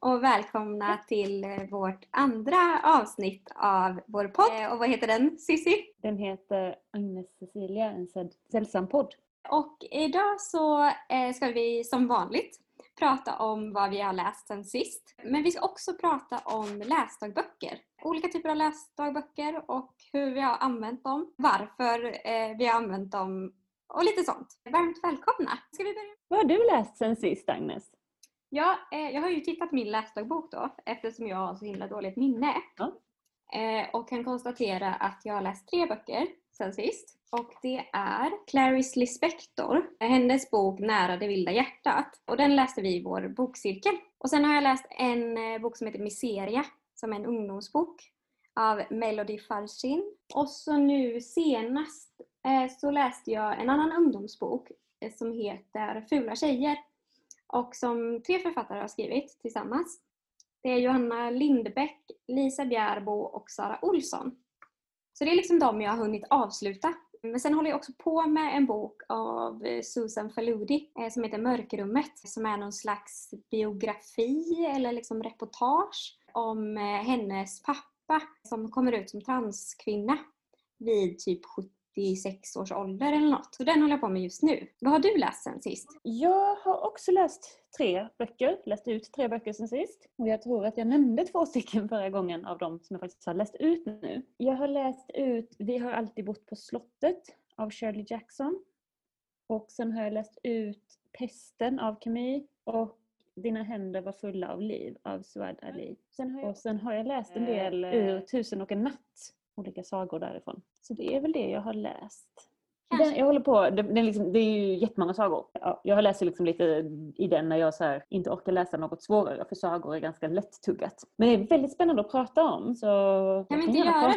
och välkomna till eh, vårt andra avsnitt av vår podd. Eh, Och vad heter den Sissi? Den heter Agnes Cecilia, en säll- sällsam podd. Och idag så eh, ska vi som vanligt prata om vad vi har läst sen sist. Men vi ska också prata om läsdagböcker. Olika typer av läsdagböcker och hur vi har använt dem, varför vi har använt dem och lite sånt. Varmt välkomna! Ska vi börja? Vad har du läst sen sist Agnes? Ja, eh, jag har ju tittat min läsdagbok då eftersom jag har så himla dåligt minne. Ja. Eh, och kan konstatera att jag har läst tre böcker sen sist. Och det är Clarice Lispector, hennes bok Nära det vilda hjärtat. Och den läste vi i vår bokcirkel. Och sen har jag läst en eh, bok som heter Miseria, som är en ungdomsbok av Melody Farshin. Och så nu senast eh, så läste jag en annan ungdomsbok eh, som heter Fula tjejer och som tre författare har skrivit tillsammans. Det är Johanna Lindbäck, Lisa Bjärbo och Sara Olsson. Så det är liksom de jag har hunnit avsluta. Men sen håller jag också på med en bok av eh, Susan Faludi eh, som heter Mörkrummet som är någon slags biografi eller liksom reportage om eh, hennes pappa som kommer ut som transkvinna vid typ 76 års ålder eller något. Så den håller jag på med just nu. Vad har du läst sen sist? Jag har också läst tre böcker, läst ut tre böcker sen sist. Och jag tror att jag nämnde två stycken förra gången av dem som jag faktiskt har läst ut nu. Jag har läst ut Vi har alltid bott på slottet av Shirley Jackson. Och sen har jag läst ut Pesten av Camus och Dina händer var fulla av liv av Suad Ali. Sen jag, och sen har jag läst en del ur Tusen och en natt, olika sagor därifrån. Så det är väl det jag har läst. Den, jag håller på, det, det, är liksom, det är ju jättemånga sagor. Ja, jag har läst liksom lite i den när jag här, inte orkar läsa något svårare för sagor är ganska lättuggat. Men det är väldigt spännande att prata om så... Kan vi inte göra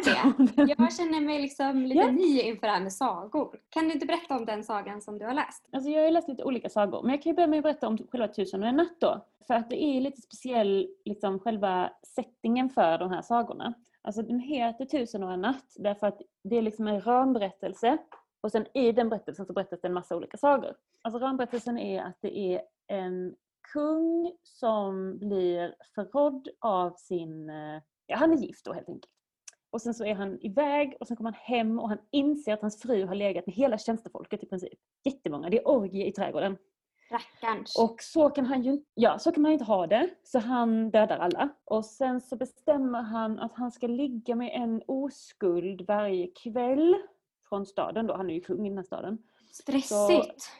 den. Jag känner mig liksom lite Ja. ny inför det här med sagor. Kan du inte berätta om den sagan som du har läst? Alltså jag har läst lite olika sagor, men jag kan ju börja med att berätta om själva Tusen och en natt då. För att det är lite speciell, liksom själva settingen för de här sagorna. Alltså den heter Tusen och en natt därför att det är liksom en ramberättelse och sen i den berättelsen så berättas det en massa olika sagor. Alltså ramberättelsen är att det är en kung som blir förrådd av sin, eh, ja han är gift då helt enkelt. Och sen så är han iväg och sen kommer han hem och han inser att hans fru har legat med hela tjänstefolket i princip. Jättemånga, det är orgie i trädgården. Rackarns. Och så kan han ju ja, så kan man inte ha det. Så han dödar alla. Och sen så bestämmer han att han ska ligga med en oskuld varje kväll från staden då. Han är ju kung i den här staden. Stressigt.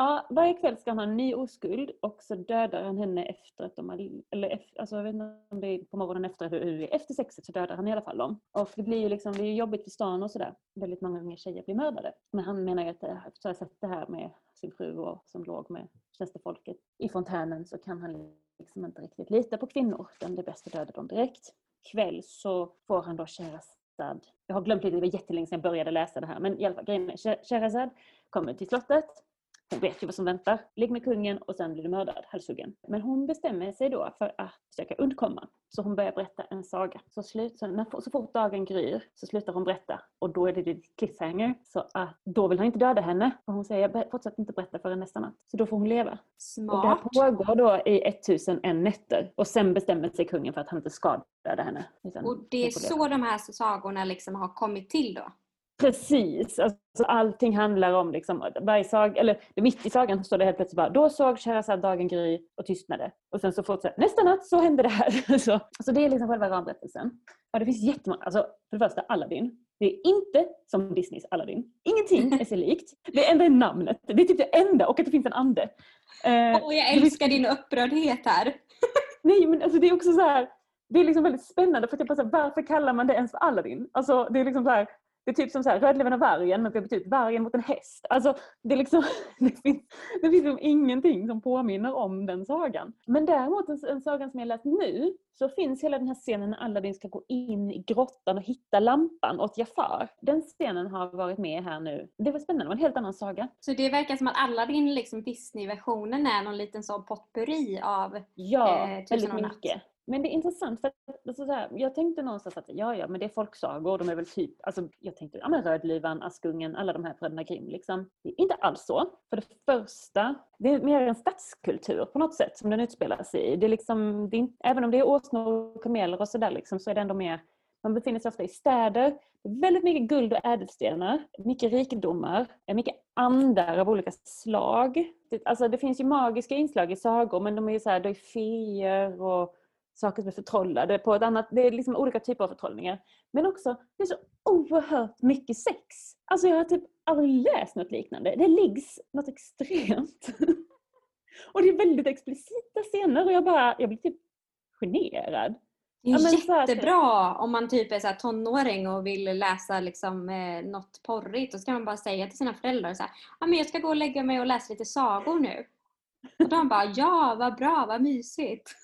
Ja, varje kväll ska han ha en ny oskuld och så dödar han henne efter att de har, eller efter, alltså jag vet inte om det är på morgonen efter hur det är. Efter sexet så dödar han i alla fall dem. Och det blir ju liksom, det är jobbigt för stan och sådär. Väldigt många unga tjejer blir mördade. Men han menar ju att det- efter att ha sett det här med sin fru och som låg med tjänstefolket i fontänen så kan han liksom inte riktigt lita på kvinnor. Utan det är bäst att döda dem direkt. Kväll så får han då Sherazad. Jag har glömt lite, det var jättelänge sedan jag började läsa det här. Men i alla fall, grejen är Sherazad kommer till slottet. Hon vet ju vad som väntar. Ligg med kungen och sen blir du mördad, halshuggen. Men hon bestämmer sig då för att försöka undkomma. Så hon börjar berätta en saga. Så, slut, så, när, så fort dagen gryr så slutar hon berätta. Och då är det lite cliffhanger. Så att då vill han inte döda henne. Och hon säger, "Ber- fortsätt inte berätta förrän nästa natt. Så då får hon leva. Och det här Smart. pågår då i 1001 nätter. Och sen bestämmer sig kungen för att han inte ska döda henne. Och det är så de här sagorna liksom har kommit till då? Precis! Alltså, allting handlar om liksom, varje sag, eller mitt i sagan står det helt plötsligt bara Då såg Sherazad dagen gry och tystnade. Och sen så fortsätter nästa natt så hände det här. så, så det är liksom själva ramberättelsen. Och det finns jättemånga, alltså för det första Aladdin. Det är inte som Disneys Aladdin. Ingenting är sig likt. Det enda är namnet. Det är typ det enda och att det finns en ande. Eh, Och jag älskar din upprördhet här. Nej men alltså det är också så här. Det är liksom väldigt spännande för att jag bara varför kallar man det ens för Aladdin? Alltså det är liksom så här. Det är typ som så här, Rödluvan och vargen men vi har bytt ut vargen mot en häst. Alltså det är liksom, det finns, det finns liksom ingenting som påminner om den sagan. Men däremot en, en sagan som jag läst nu så finns hela den här scenen när Aladdin ska gå in i grottan och hitta lampan åt Jafar. Den scenen har varit med här nu. Det var spännande, det var en helt annan saga. Så det verkar som att alla din liksom Disney-versionen är någon liten sån potpurri av Ja, Eh, väldigt en natt. Men det är intressant för att, alltså så här, jag tänkte någonstans att ja, ja, men det är folksagor, de är väl typ, alltså jag tänkte, ja men Rödluvan, Askungen, alla de här bröderna Grimm liksom. Det är inte alls så. För det första, det är mer en stadskultur på något sätt som den utspelar sig i. Det är liksom, det är, även om det är åsnor och kameler och sådär liksom, så är det ändå mer man befinner sig ofta i städer. Väldigt mycket guld och ädelstenar, mycket rikedomar, mycket andar av olika slag. Det, alltså det finns ju magiska inslag i sagor men de är ju så här, det är feer och saker som är förtrollade på ett annat, det är liksom olika typer av förtrollningar. Men också, det är så oerhört mycket sex. Alltså jag har typ aldrig läst något liknande. Det liggs något extremt. och det är väldigt explicita scener och jag bara, jag blir typ generad. Det är ja, jättebra om man typ är så tonåring och vill läsa liksom, eh, något porrigt. Då ska man bara säga till sina föräldrar så här, ah, men jag ska gå och lägga mig och läsa lite sagor nu. Och de bara ja, vad bra, vad mysigt.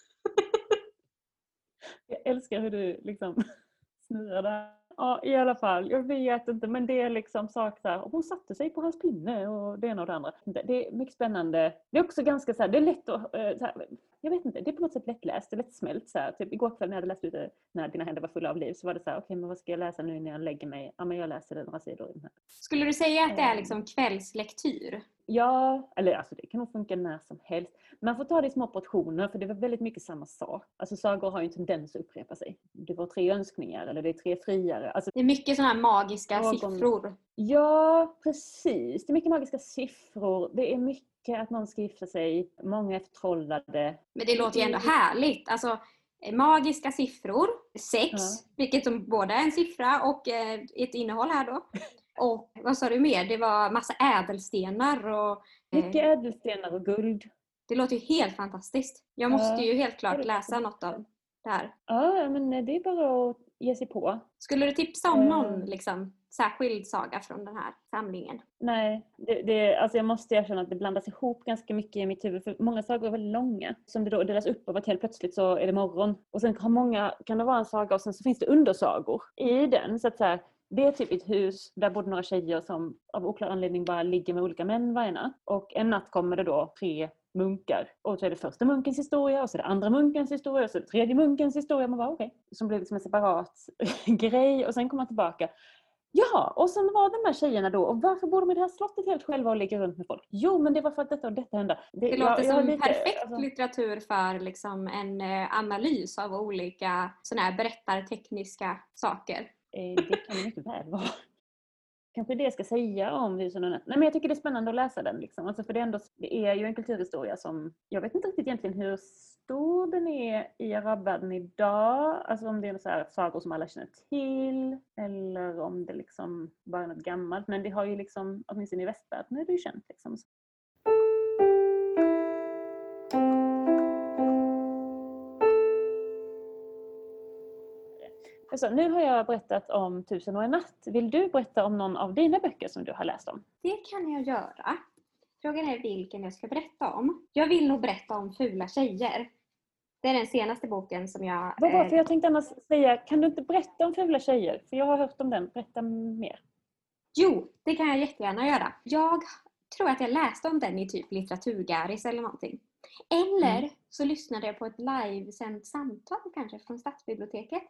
Jag älskar hur du liksom snurrar där. Ja, i alla fall. Jag vet inte, men det är liksom sak så här, hon satte sig på hans pinne och det ena och det andra. Det är mycket spännande. Det är också ganska så här, det är lätt att, eh, här, jag vet inte, det är på något sätt lättläst lättsmält. Så här. Typ igår kväll när jag hade läst ut när dina händer var fulla av liv så var det så här, okej okay, men vad ska jag läsa nu när jag lägger mig? Ja men jag läser några sidor i den här. Skulle du säga att det är ehm. liksom kvällslektyr? Ja, eller alltså det kan nog funka när som helst. Man får ta det i små portioner för det var väldigt mycket samma sak. Alltså sagor har ju en tendens att upprepa sig. Det var tre önskningar eller det är tre friare. Alltså, det är mycket sådana här magiska någon... siffror. Ja, precis. Det är mycket magiska siffror. Det är mycket att någon ska gifta sig. Många är förtrollade. Men det låter ju ändå härligt. Alltså, magiska siffror, sex, ja. vilket som både är en siffra och eh, ett innehåll här då. Och vad sa du mer? Det var massa ädelstenar och... Mycket ädelstenar och guld. Det låter ju helt fantastiskt. Jag måste ju helt klart läsa något av det här. Ja, men det är bara att ge sig på. Skulle du tipsa om någon liksom, särskild saga från den här samlingen? Nej, det, det, alltså jag måste erkänna att det blandas ihop ganska mycket i mitt huvud. För många sagor är väldigt långa. Som det då delas upp av att helt plötsligt så är det morgon. Och sen kan, många, kan det vara en saga och sen så finns det undersagor i den. Så att så här, det är typ ett hus där bodde några tjejer som av oklar anledning bara ligger med olika män varje natt. Och en natt kommer det då tre munkar. Och så är det första munkens historia och så är det andra munkens historia och så är det tredje munkens historia. Man bara okej. Okay. Som blir liksom en separat grej och sen kommer man tillbaka. Ja, och sen var de här tjejerna då, och varför bor de i det här slottet helt själva och ligger runt med folk? Jo, men det var för att detta och detta hände. Det, det låter jag, som lite, perfekt alltså... litteratur för liksom en eh, analys av olika såna här berättartekniska saker. Eh, det kan det mycket väl vara. Kanske det jag ska säga om husen och Nej men jag tycker det är spännande att läsa den. Liksom. Alltså för det är, ändå, det är ju en kulturhistoria som, jag vet inte riktigt egentligen hur stor den är i arabvärlden idag. Alltså om det är så här sagor som alla känner till eller om det liksom bara är något gammalt. Men det har ju liksom, åtminstone i västvärlden är det ju känt. Liksom. Så, nu har jag berättat om Tusen och en natt. Vill du berätta om någon av dina böcker som du har läst om? Det kan jag göra. Frågan är vilken jag ska berätta om. Jag vill nog berätta om Fula tjejer. Det är den senaste boken som jag... Vad bra, för jag tänkte annars säga, kan du inte berätta om Fula tjejer? För jag har hört om den. Berätta mer. Jo, det kan jag jättegärna göra. Jag tror att jag läste om den i typ litteraturgaris eller någonting. Eller mm. så lyssnade jag på ett livesänt samtal kanske från stadsbiblioteket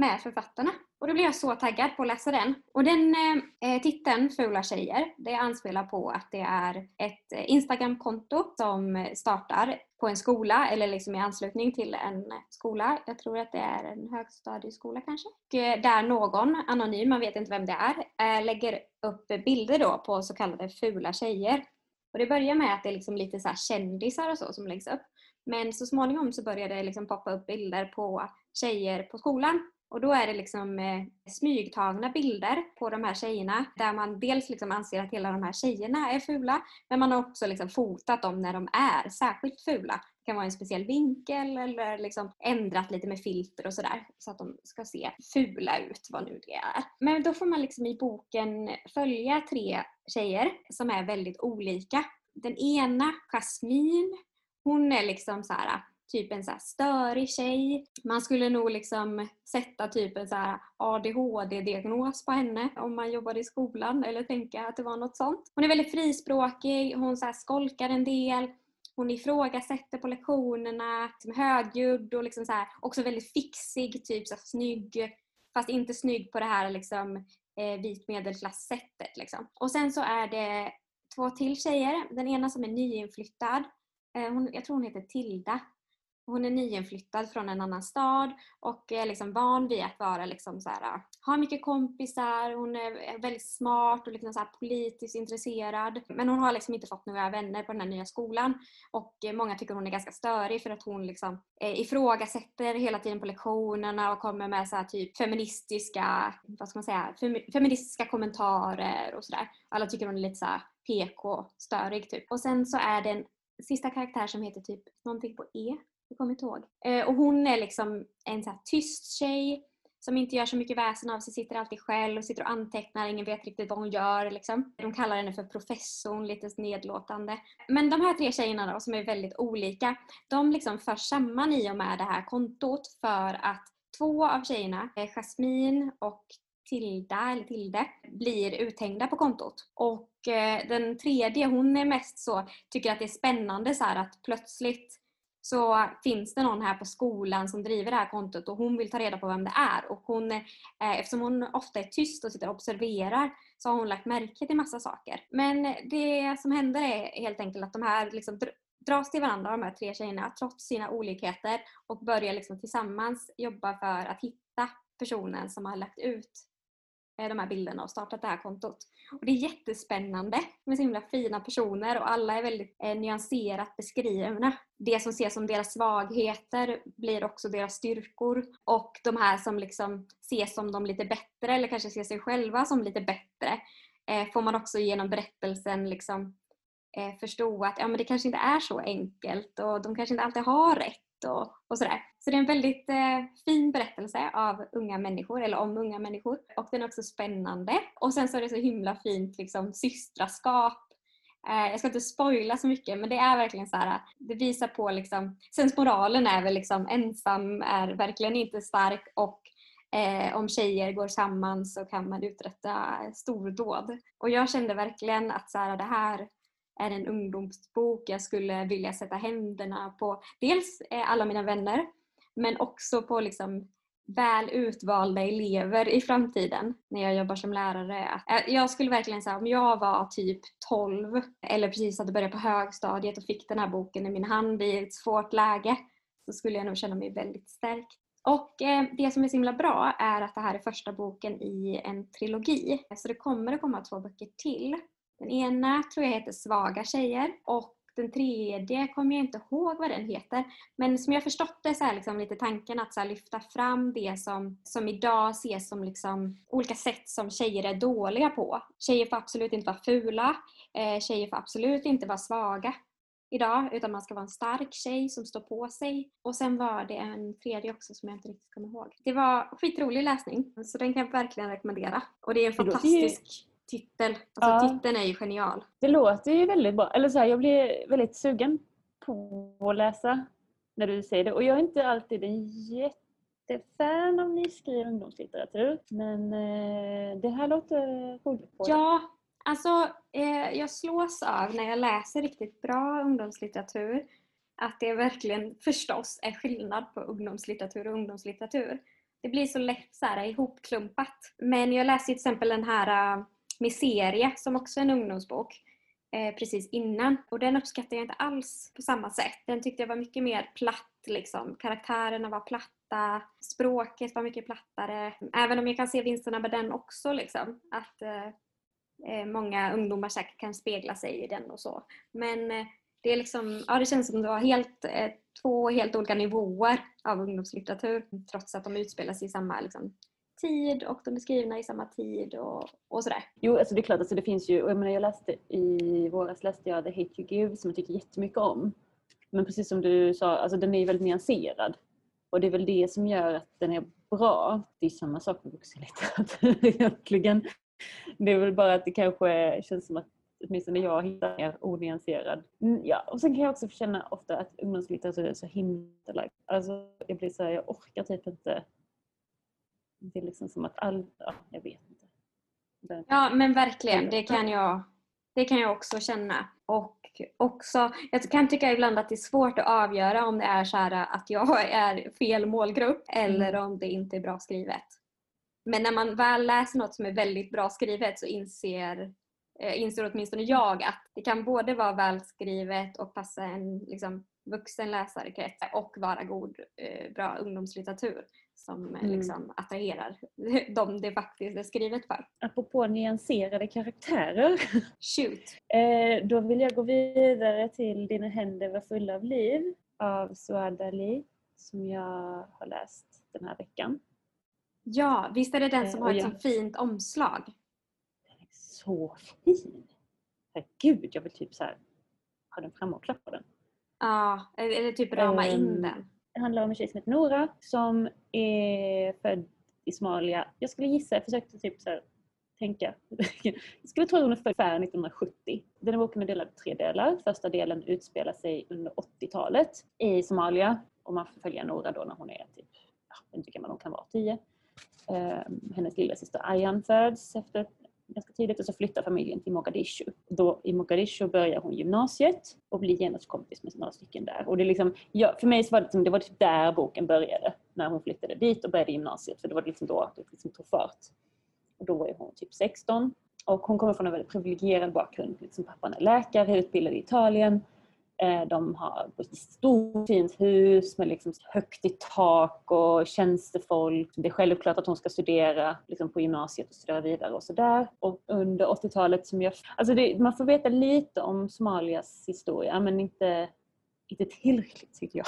med författarna. Och då blev jag så taggad på att läsa den. Och den eh, eh, titeln, Fula tjejer, det anspelar på att det är ett eh, Instagramkonto som startar på en skola eller liksom i anslutning till en skola. Jag tror att det är en högstadieskola kanske. Och eh, där någon, anonym, man vet inte vem det är, eh, lägger upp bilder då på så kallade fula tjejer. Och det börjar med att det är liksom lite så kändisar och så som läggs upp. Men så småningom så börjar det liksom poppa upp bilder på tjejer på skolan och då är det liksom eh, smygtagna bilder på de här tjejerna där man dels liksom anser att hela de här tjejerna är fula men man har också liksom fotat dem när de är särskilt fula. Det kan vara en speciell vinkel eller liksom ändrat lite med filter och sådär så att de ska se fula ut, vad nu det är. Men då får man liksom i boken följa tre tjejer som är väldigt olika. Den ena, Jasmine, hon är liksom så här typ en så här störig tjej. Man skulle nog liksom sätta typ en så ADHD-diagnos på henne om man jobbade i skolan eller tänka att det var något sånt. Hon är väldigt frispråkig, hon så skolkar en del. hon ifrågasätter på lektionerna, liksom högljudd och liksom så här, också väldigt fixig, typ så här, snygg. Fast inte snygg på det här liksom, eh, vit medelklass-sättet. Liksom. Och sen så är det två till tjejer. Den ena som är nyinflyttad. Eh, hon, jag tror hon heter Tilda. Hon är nyinflyttad från en annan stad och är liksom van vid att vara liksom så här, äh, ha mycket kompisar, hon är väldigt smart och liksom så politiskt intresserad. Men hon har liksom inte fått några vänner på den här nya skolan. Och eh, många tycker hon är ganska störig för att hon liksom eh, ifrågasätter hela tiden på lektionerna och kommer med så typ feministiska, vad ska man säga, feministiska kommentarer och sådär. Alla tycker hon är lite så PK-störig typ. Och sen så är det en sista karaktär som heter typ någonting på E jag kommer inte ihåg. Eh, och hon är liksom en så tyst tjej som inte gör så mycket väsen av sig, sitter alltid själv, och sitter och antecknar, ingen vet riktigt vad hon gör. Liksom. De kallar henne för professorn, lite nedlåtande. Men de här tre tjejerna då, som är väldigt olika, de liksom förs samman i och med det här kontot för att två av tjejerna, eh, Jasmine och Tilda, eller Tilde, blir uthängda på kontot. Och eh, den tredje, hon är mest så, tycker att det är spännande så att plötsligt så finns det någon här på skolan som driver det här kontot och hon vill ta reda på vem det är. Och hon, eh, eftersom hon ofta är tyst och sitter och observerar så har hon lagt märke till massa saker. Men det som händer är helt enkelt att de här liksom dras till varandra, de här tre tjejerna, trots sina olikheter och börjar liksom tillsammans jobba för att hitta personen som har lagt ut Eh, de här bilderna och startat det här kontot. Och det är jättespännande med så himla fina personer och alla är väldigt eh, nyanserat beskrivna. Det som ses som deras svagheter blir också deras styrkor och de här som liksom ses som de lite bättre eller kanske ser sig själva som lite bättre eh, får man också genom berättelsen liksom eh, förstå att ja, men det kanske inte är så enkelt och de kanske inte alltid har rätt och, och sådär. Så det är en väldigt eh, fin berättelse av unga människor, eller om unga människor. Och den är också spännande. Och sen så är det så himla fint liksom, systraskap. Eh, jag ska inte spoila så mycket men det är verkligen så här, det visar på liksom, sensmoralen är väl liksom ensam är verkligen inte stark och Eh, om tjejer går samman så kan man uträtta stordåd. Och jag kände verkligen att så här, det här är en ungdomsbok jag skulle vilja sätta händerna på dels alla mina vänner men också på liksom väl utvalda elever i framtiden när jag jobbar som lärare. Jag skulle verkligen säga om jag var typ 12 eller precis hade börjat på högstadiet och fick den här boken i min hand i ett svårt läge så skulle jag nog känna mig väldigt stärkt. Och eh, det som är så himla bra är att det här är första boken i en trilogi. Så det kommer att komma två böcker till. Den ena tror jag heter Svaga tjejer och den tredje kommer jag inte ihåg vad den heter. Men som jag förstått det så är liksom lite tanken att så lyfta fram det som, som idag ses som liksom olika sätt som tjejer är dåliga på. Tjejer får absolut inte vara fula. Eh, tjejer får absolut inte vara svaga idag utan man ska vara en stark tjej som står på sig. Och sen var det en tredje också som jag inte riktigt kommer ihåg. Det var skitrolig läsning så den kan jag verkligen rekommendera. Och det är en fantastisk titel. Alltså ja. titeln är ju genial. Det låter ju väldigt bra. Eller så här, jag blir väldigt sugen på att läsa när du säger det. Och jag är inte alltid en jättefan av nyskriven ungdomslitteratur. Men eh, det här låter roligt. På ja, alltså eh, jag slås av när jag läser riktigt bra ungdomslitteratur att det verkligen förstås är skillnad på ungdomslitteratur och ungdomslitteratur. Det blir så lätt så här ihopklumpat. Men jag läste till exempel den här Miseria som också är en ungdomsbok eh, precis innan. Och den uppskattar jag inte alls på samma sätt. Den tyckte jag var mycket mer platt. Liksom. Karaktärerna var platta, språket var mycket plattare. Även om jag kan se vinsterna med den också. Liksom. Att eh, eh, många ungdomar säkert kan spegla sig i den och så. Men eh, det, är liksom, ja, det känns som det var helt, eh, två helt olika nivåer av ungdomslitteratur trots att de utspelar sig i samma liksom, tid och de är skrivna i samma tid och, och sådär. Jo, alltså det är klart, alltså det finns ju, och jag menar jag läste i våras läste jag The Hate You Give som jag tycker jättemycket om. Men precis som du sa, alltså den är ju väldigt nyanserad. Och det är väl det som gör att den är bra. Det är samma sak med vuxenlitteratur egentligen. Det är väl bara att det kanske känns som att åtminstone jag hittar mer onyanserad. Mm, ja, och sen kan jag också känna ofta att ungdomslitteratur är så himla... Alltså jag blir så här, jag orkar typ inte det är liksom som att all... Ja, jag vet inte. Det... Ja men verkligen, det kan, jag, det kan jag också känna. Och också, jag kan tycka ibland att det är svårt att avgöra om det är så att jag är fel målgrupp eller om det inte är bra skrivet. Men när man väl läser något som är väldigt bra skrivet så inser, eh, inser åtminstone jag att det kan både vara välskrivet och passa en liksom, vuxen läsarkrets och vara god, eh, bra ungdomslitteratur som eh, Mm. liksom attraherar de det faktiskt är skrivet för. Apropå nyanserade karaktärer. Shoot! Eh, då vill jag gå vidare till Dina händer var fulla av liv av Suad Ali som jag har läst den här veckan. Ja, visst är det den som har ett så fint omslag? Den är så fin! Herregud, jag vill typ så här ha den framme och klappa den. Ja, eller typ rama in Ehm, den. Det handlar om en tjej som heter Nora som är född i Somalia. Jag skulle gissa, jag försökte typ så här tänka. Jag skulle tro att hon är född ungefär 1970. Den här boken är delad i tre delar. Första delen utspelar sig under 80-talet i Somalia. Och man får följa Nora då när hon är typ, ja, jag vet inte hur gammal hon kan vara, 10. Ehm, hennes lilla syster Ayan föds efter ganska tidigt och så flyttar familjen till Mogadishu. Då, I Mogadishu börjar hon gymnasiet och blir genast kompis med några stycken där. Och det liksom, ja, för mig så var det, liksom, det var typ där boken började, när hon flyttade dit och började gymnasiet. För det var liksom då det liksom tog fart. Och då var hon typ 16. Och hon kommer från en väldigt privilegierad bakgrund. Liksom pappan är läkare, utbildad i Italien. Eh, de har ett stort fint hus med liksom högt i tak och tjänstefolk. Det är självklart att hon ska studera liksom på gymnasiet och studera vidare och sådär. Och under 80-talet som jag... Alltså det, man får veta lite om Somalias historia men inte, inte tillräckligt tycker jag.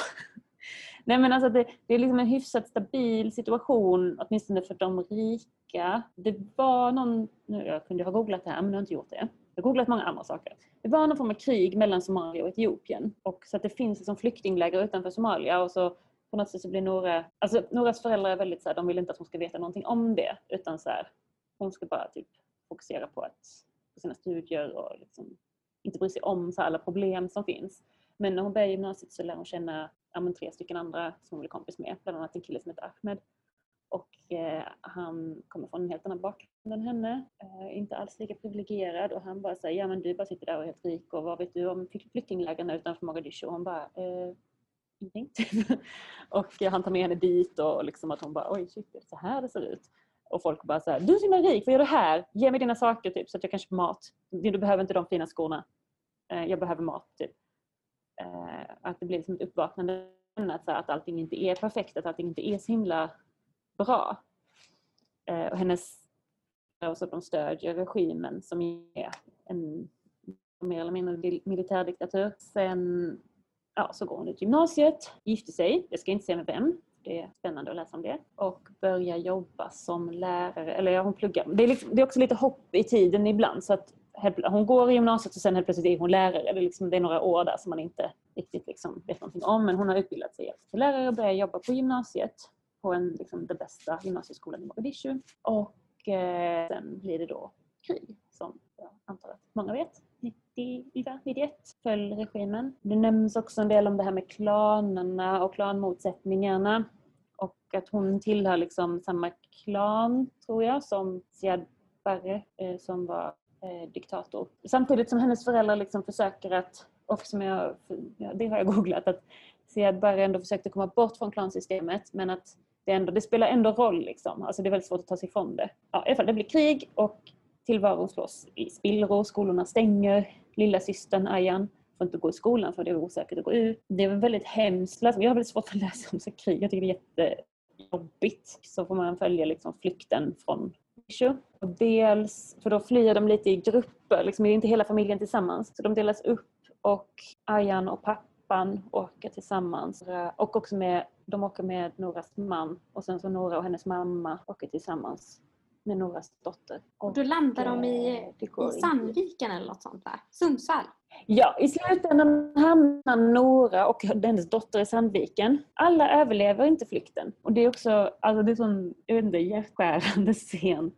Nej men alltså det, det är liksom en hyfsat stabil situation, åtminstone för de rika. Det var någon, nu jag kunde ha googlat det här men jag har inte gjort det. Jag har googlat många andra saker. Det var någon form av krig mellan Somalia och Etiopien. Och så att det finns liksom flyktingläger utanför Somalia och så på något sätt så blir Nora, alltså Noras föräldrar är väldigt så här, de vill inte att hon ska veta någonting om det utan så här, hon ska bara typ fokusera på, att, på sina studier och liksom inte bry sig om så alla problem som finns. Men när hon börjar gymnasiet så lär hon känna ja, tre stycken andra som hon blir kompis med, bland annat en kille som heter Ahmed. Och eh, han kommer från en helt annan bakgrund än henne, eh, inte alls lika privilegierad och han bara säger ja men du bara sitter där och är helt rik och vad vet du om flyktinglägren utanför Mogadishu? Och hon bara eh, ingenting. Typ. och han tar med henne dit och liksom att hon bara oj shit det är så här det ser ut. Och folk bara så här, du är så himla rik, vad gör du här? Ge mig dina saker typ så att jag kan köpa mat. Du behöver inte de fina skorna. Eh, jag behöver mat typ. Eh, att det blir liksom ett uppvaknande att, så här, att allting inte är perfekt, att allting inte är så himla bra. Eh, och hennes och de stödjer regimen som är en mer eller mindre militärdiktatur. Sen ja, så går hon ut gymnasiet, gifter sig, jag ska inte säga med vem, det är spännande att läsa om det. Och börjar jobba som lärare, eller ja, hon pluggar. Det är, liksom, det är också lite hopp i tiden ibland så att hon går i gymnasiet och sen helt plötsligt är hon lärare. Det är, liksom, det är några år där som man inte riktigt liksom vet någonting om men hon har utbildat sig till lärare och börjar jobba på gymnasiet på en, liksom, den bästa gymnasieskolan i Mogadishu. Och eh, sen blir det då krig som jag antar att många vet. 90, 91 föll regimen. Det nämns också en del om det här med klanerna och klanmotsättningarna. Och att hon tillhör liksom samma klan, tror jag, som Siad Barre eh, som var eh, diktator. Samtidigt som hennes föräldrar liksom försöker att, och som jag, ja, det har jag googlat, att Siad Barre ändå försökte komma bort från klansystemet men att det, ändå, det spelar ändå roll. Liksom. Alltså det är väldigt svårt att ta sig ifrån det. Ja, I alla fall, det blir krig och tillvaron slås i spillror, skolorna stänger. Lilla systern Ayan får inte gå i skolan för det är osäkert att gå ut. Det är väldigt hemskt. Alltså, jag har väldigt svårt att läsa om så krig. Jag tycker det är jättejobbigt. Så får man följa liksom flykten från Mogadishu. Och dels, för då flyr de lite i grupper, liksom är inte hela familjen tillsammans. Så de delas upp och Ayan och pappan åker tillsammans. Och också med, de åker med Noras man och sen så Nora och hennes mamma åker tillsammans med Noras dotter. Och då landar de i, eh, i. Sandviken eller något sånt va? Sundsvall? Ja, i slutändan hamnar Nora och hennes dotter i Sandviken. Alla överlever inte flykten. Och det är också, alltså det är sån, jag vet inte, hjärtskärande scen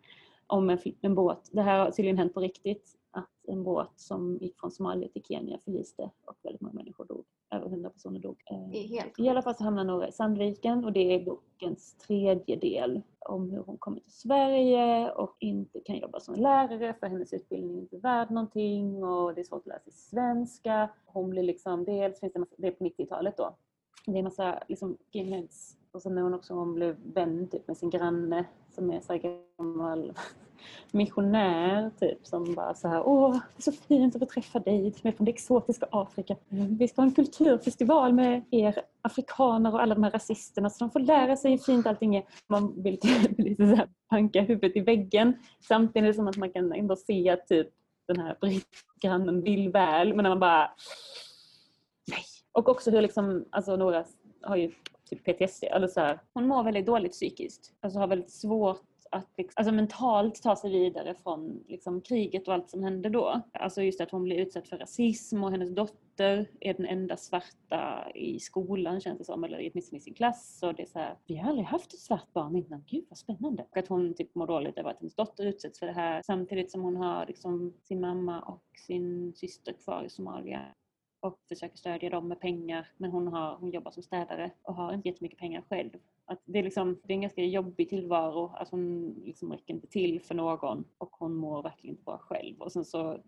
om en, en båt. Det här har tydligen hänt på riktigt. Att en båt som gick från Somalia till Kenya förliste och väldigt många människor dog. Över 100 personer dog. Är helt I alla fall så hamnar Nora i Sandviken och det är bokens tredje del om hur hon kommer till Sverige och inte kan jobba som lärare för hennes utbildning är inte värd någonting och det är svårt att lära sig svenska. Hon blir liksom, dels finns det, massa, det är på 90-talet då, det är massa liksom skinheads och sen när hon också hon blev vän typ med sin granne som är så här gammal missionär typ som bara så här åh det är så fint att få träffa dig som är från det exotiska Afrika. Vi ska ha en kulturfestival med er afrikaner och alla de här rasisterna så de får lära sig hur fint allting är. Man vill typ lite så här panka huvudet i väggen samtidigt som att man kan ändå se att typ den här brittgrannen vill väl men när man bara nej. Och också hur liksom, alltså några har ju typ PTSD, eller så här, hon mår väldigt dåligt psykiskt. Alltså har väldigt svårt att liksom, alltså mentalt ta sig vidare från liksom, kriget och allt som hände då. Alltså just att hon blir utsatt för rasism och hennes dotter är den enda svarta i skolan känns det som, eller åtminstone i sin klass. Och det är så här, vi har aldrig haft ett svart barn innan, gud vad spännande. Och att hon typ mår dåligt över att hennes dotter utsätts för det här samtidigt som hon har liksom, sin mamma och sin syster kvar i Somalia och försöker stödja dem med pengar men hon, har, hon jobbar som städare och har inte jättemycket pengar själv. Att det, är liksom, det är en ganska jobbig tillvaro, att hon liksom räcker inte till för någon och hon mår verkligen inte bra själv. Och sen så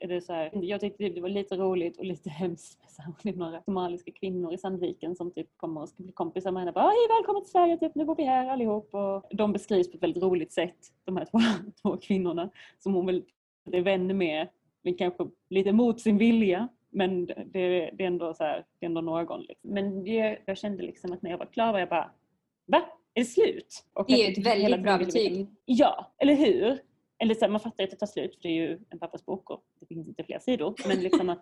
är det så här, jag tyckte typ det var lite roligt och lite hemskt med så här, det är några somaliska kvinnor i Sandviken som typ kommer och ska bli kompisar med henne. Bara, Hej välkommen till Sverige, typ, nu bor vi här allihop. Och de beskrivs på ett väldigt roligt sätt, de här två, två kvinnorna som hon väl är vän med, men kanske lite mot sin vilja. Men det, det, är ändå så här, det är ändå någon. Liksom. Men det, jag kände liksom att när jag var klar var jag bara, va? Är det slut? Och det är ju ett väldigt bra betyg. Ja, eller hur? Eller så här, man fattar att det tar slut för det är ju en pappas bok och det finns inte fler sidor. Men liksom att,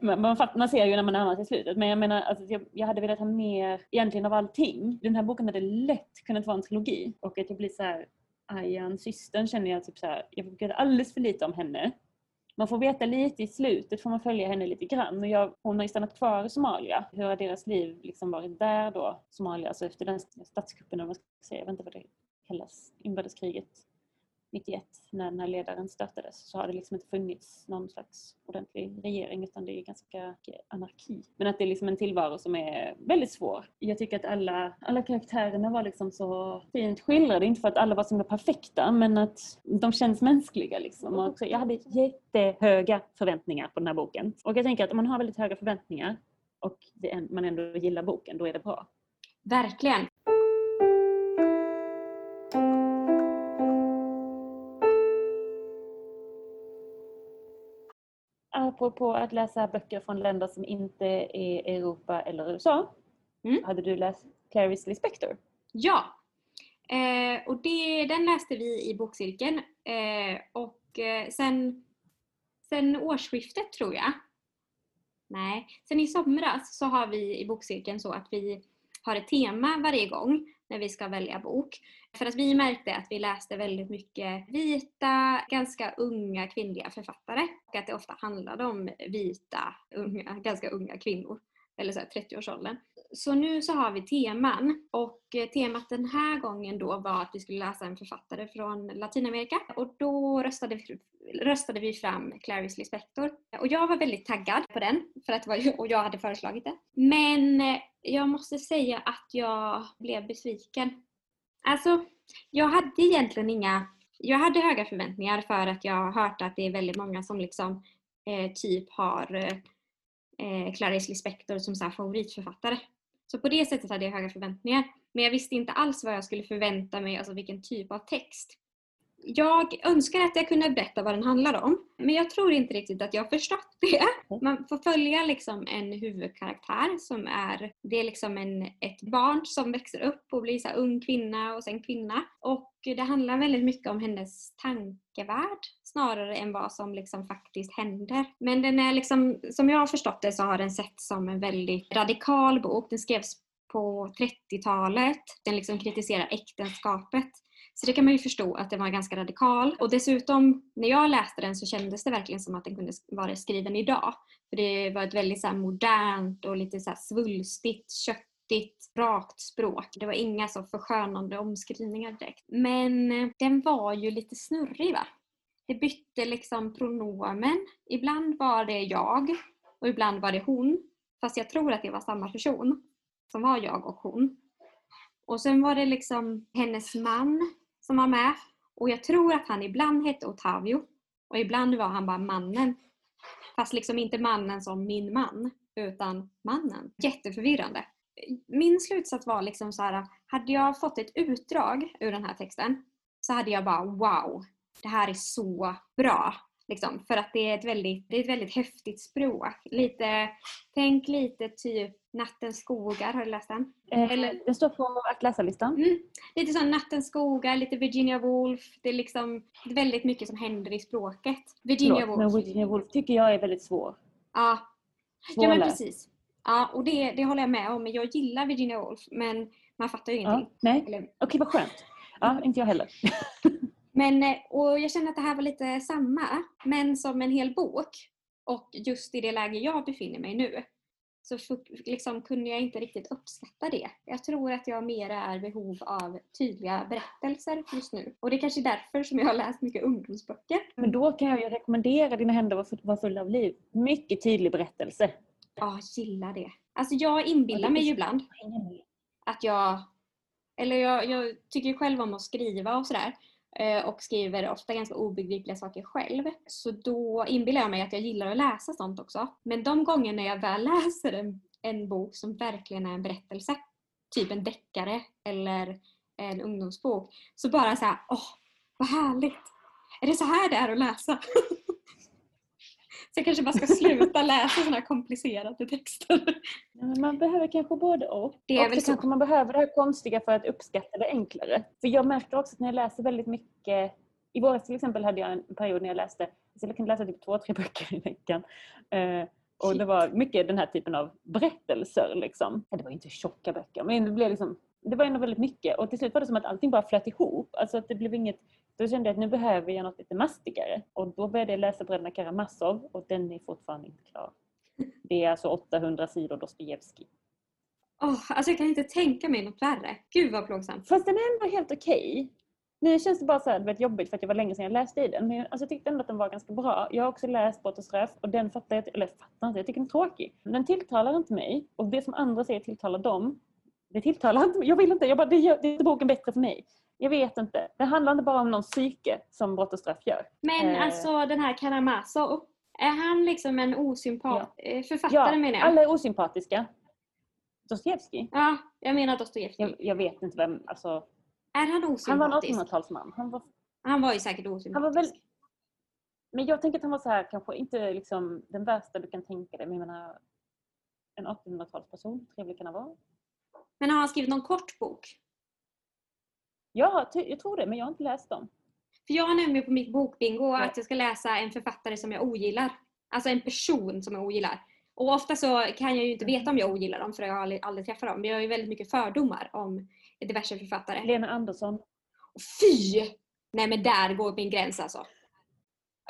man, fattar, man ser ju när man närmar sig slutet. Men jag menar, alltså, jag, jag hade velat ha mer egentligen av allting. Den här boken hade lätt kunnat vara en trilogi. Och att jag blir så här, Ayan, systern känner jag typ så här, jag vet alldeles för lite om henne man får veta lite i slutet, får man följa henne lite grann. Och jag, hon har ju stannat kvar i Somalia. Hur har deras liv liksom varit där då, Somalia, alltså efter den statskuppen, om man ska säga, jag vet inte vad det kallas, inbördeskriget 91 när den här ledaren störtades så har det liksom inte funnits någon slags ordentlig regering utan det är ganska anarki. Men att det är liksom en tillvaro som är väldigt svår. Jag tycker att alla, alla karaktärerna var liksom så fint skildrade, inte för att alla var så perfekta men att de känns mänskliga liksom. Och jag hade jättehöga förväntningar på den här boken. Och jag tänker att om man har väldigt höga förväntningar och man ändå gillar boken, då är det bra. Verkligen! Apropå att läsa böcker från länder som inte är Europa eller USA. Mm. Hade du läst Clarice Lispector? Ja! Eh, och det, den läste vi i bokcirkeln. Eh, och eh, sen, sen årsskiftet tror jag. Nej, sen i somras så har vi i bokcirkeln så att vi har ett tema varje gång när vi ska välja bok. För att vi märkte att vi läste väldigt mycket vita, ganska unga kvinnliga författare och att det ofta handlade om vita, unga, ganska unga kvinnor, eller så 30-årsåldern. Så nu så har vi teman och eh, temat den här gången då var att vi skulle läsa en författare från Latinamerika och då röstade vi, röstade vi fram Clarice Lispector. Och jag var väldigt taggad på den för att det var, och jag hade föreslagit det. Men eh, jag måste säga att jag blev besviken. Alltså, jag hade egentligen inga... Jag hade höga förväntningar för att jag har hört att det är väldigt många som liksom eh, typ har eh, eh Clarice Lispector som så favoritförfattare. Så på det sättet hade jag höga förväntningar. Men jag visste inte alls vad jag skulle förvänta mig, alltså vilken typ av text jag önskar att jag kunde berätta vad den handlar om, men jag tror inte riktigt att jag har förstått det. Man får följa liksom en huvudkaraktär som är, det är liksom en, ett barn som växer upp och blir så ung kvinna och sen kvinna. Och det handlar väldigt mycket om hennes tankevärld snarare än vad som liksom faktiskt händer. Men den är liksom, som jag har förstått det så har den sett som en väldigt radikal bok. Den skrevs på 30-talet. Den liksom kritiserar äktenskapet så det kan man ju förstå att den var ganska radikal. Och dessutom, när jag läste den så kändes det verkligen som att den kunde vara skriven idag. För det var ett väldigt så modernt och lite så svulstigt, köttigt, rakt språk. Det var inga så förskönande omskrivningar direkt. Men eh, den var ju lite snurrig va? Det bytte liksom pronomen. Ibland var det jag och ibland var det hon. Fast jag tror att det var samma person som var jag och hon. Och sen var det liksom hennes man som var med. Och jag tror att han ibland hette Otavio och ibland var han bara mannen. Fast liksom inte mannen som min man, utan mannen. Jätteförvirrande. Min slutsats var liksom så här, hade jag fått ett utdrag ur den här texten så hade jag bara wow, det här är så bra. Liksom, för att det är, ett väldigt, det är ett väldigt häftigt språk. Lite, tänk lite typ Nattens skogar, har du läst den? Eh, Eller, den står på att läsa-listan. Mm, lite som Nattens skogar, lite Virginia Woolf. Det är liksom väldigt mycket som händer i språket. Virginia Förlåt, Woolf. men Virginia Woolf tycker jag är väldigt svår. Ja, ja men precis. Ja, och det, det håller jag med om. Jag gillar Virginia Woolf, men man fattar ju ingenting. Ja, nej, Eller, okej vad skönt. Ja, inte jag heller. Men, eh, och jag känner att det här var lite samma, men som en hel bok. Och just i det läge jag befinner mig nu så liksom kunde jag inte riktigt uppskatta det. Jag tror att jag mer är behov av tydliga berättelser just nu. Och det är kanske är därför som jag har läst mycket ungdomsböcker. Men då kan jag ju rekommendera Dina händer var, full- var fulla av liv. Mycket tydlig berättelse. Ja, gillar det. Alltså jag inbillar mig ju ibland att jag... Eller jag, jag tycker själv om att skriva och sådär. Eh, och skriver ofta ganska obegripliga saker själv. Så då inbillar jag mig att jag gillar att läsa sånt också. Men de gånger när jag väl läser en, en bok som verkligen är en berättelse, typ en deckare eller en ungdomsbok, så bara så här, åh, vad härligt! Är det så här det är att läsa? så jag kanske bara ska sluta läsa såna här komplicerade texter. Ja, men man behöver kanske både och. Det är och väl så kanske man behöver det här konstiga för att uppskatta det enklare. För jag märker också att när jag läser väldigt mycket i våras till exempel hade jag en period när jag läste, alltså jag kunde läsa typ två, tre böcker i veckan. Eh, och det var mycket den här typen av berättelser liksom. Det var inte tjocka böcker men det blev liksom, det var ändå väldigt mycket och till slut var det som att allting bara flöt ihop. Alltså att det blev inget, då kände jag att nu behöver jag något lite mastigare. Och då började jag läsa Bröderna Karamazov och den är fortfarande inte klar. Det är alltså 800 sidor Dostojevskij. Åh, alltså jag kan inte tänka mig något värre. Gud vad plågsamt. Fast den är ändå helt okej. Nu känns det bara så här, vet, jobbigt för att det var länge sedan jag läste i den. Men jag, alltså, jag tyckte ändå att den var ganska bra. Jag har också läst Brott och straff och den fattar jag, eller fattar inte, jag tycker den är tråkig. Den tilltalar inte mig och det som andra säger tilltalar dem. Det tilltalar inte mig. Jag vill inte, jag bara, det gör det gör boken bättre för mig. Jag vet inte. Det handlar inte bara om någon psyke som Brott och straff gör. Men Eh. alltså den här Karamazov, är han liksom en osympat eh, författare Ja, menar jag? alla är osympatiska. Dostojevskij? Ja, jag menar Dostojevskij. Jag, jag vet inte vem, alltså. Är han Han var en osympatisk? 1800-talsman. Han var Han var ju säkert osympatisk. Han var väl... Men jag tänker att han var så här, kanske inte liksom den värsta du kan tänka dig. Men jag menar, en 1800-talsperson, trevlig kan han vara. Men har han skrivit någon kort bok? Ja, ty- jag tror det, men jag har inte läst dem. För jag har nämligen på mitt bokbingo Ja. att jag ska läsa en författare som jag ogillar. Alltså en person som jag ogillar. Och ofta så kan jag ju inte veta om jag ogillar dem för jag har aldrig, aldrig träffat dem. Men jag har ju väldigt mycket fördomar om diverse författare. Lena Andersson. Fy! Nej men där går min gräns alltså.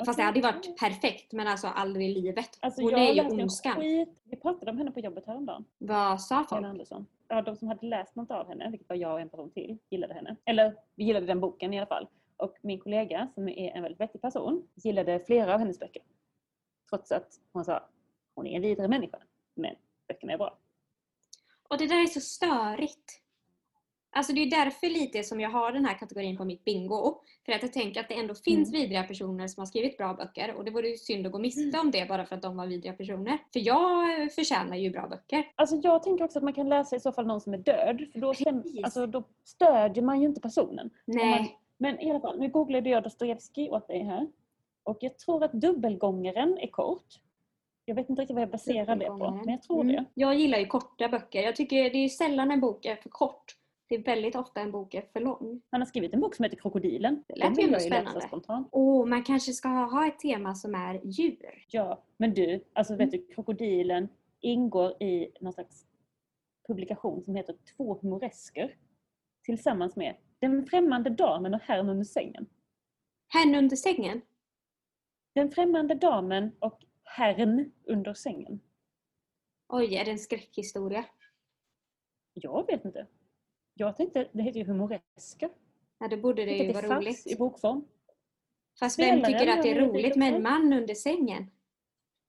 Fast det hade ju varit perfekt men alltså aldrig i livet. Alltså Hon jag är ju ondskan. Vi pratade om henne på jobbet häromdagen. Vad sa Lena folk? Andersson. Ja, de som hade läst något av henne, vilket var jag och en person till, gillade henne. Eller vi gillade den boken i alla fall. Och min kollega, som är en väldigt vettig person, gillade flera av hennes böcker. Trots att hon sa hon är en vidare människa. Men böckerna är bra. Och det där är så störigt. Alltså det är därför lite som jag har den här kategorin på mitt bingo. För att jag tänker att det ändå finns Mm. vidriga personer som har skrivit bra böcker och det vore ju synd att gå miste om det bara för att de var vidriga personer. För jag förtjänar ju bra böcker. Alltså jag tänker också att man kan läsa i så fall någon som är död. För då, stäm, alltså, då stödjer man ju inte personen. Nej. Men i alla fall, nu googlade jag Dostojevskij åt dig här. Och jag tror att dubbelgångaren är kort. Jag vet inte riktigt vad jag baserar det på, men jag tror Mm. det. Jag gillar ju korta böcker. Jag tycker det är sällan en bok är för kort. Det är väldigt ofta en bok är för lång. Han har skrivit en bok som heter Krokodilen. Det lät ju spännande. spontant. Och man kanske ska ha ett tema som är djur. Ja, men du, alltså Mm. vet du, Krokodilen ingår i någon slags publikation som heter Två humoresker. Tillsammans med Den främmande damen och herrn under sängen. Hen under sängen. Den främmande damen och herrn under sängen. Oj, är det en skräckhistoria? Jag vet inte. Jag tänkte, det heter ju humoreska. Ja, då borde det ju vara fanns roligt. i bokform. Fast vem Spelaren tycker att det är roligt med en man under sängen?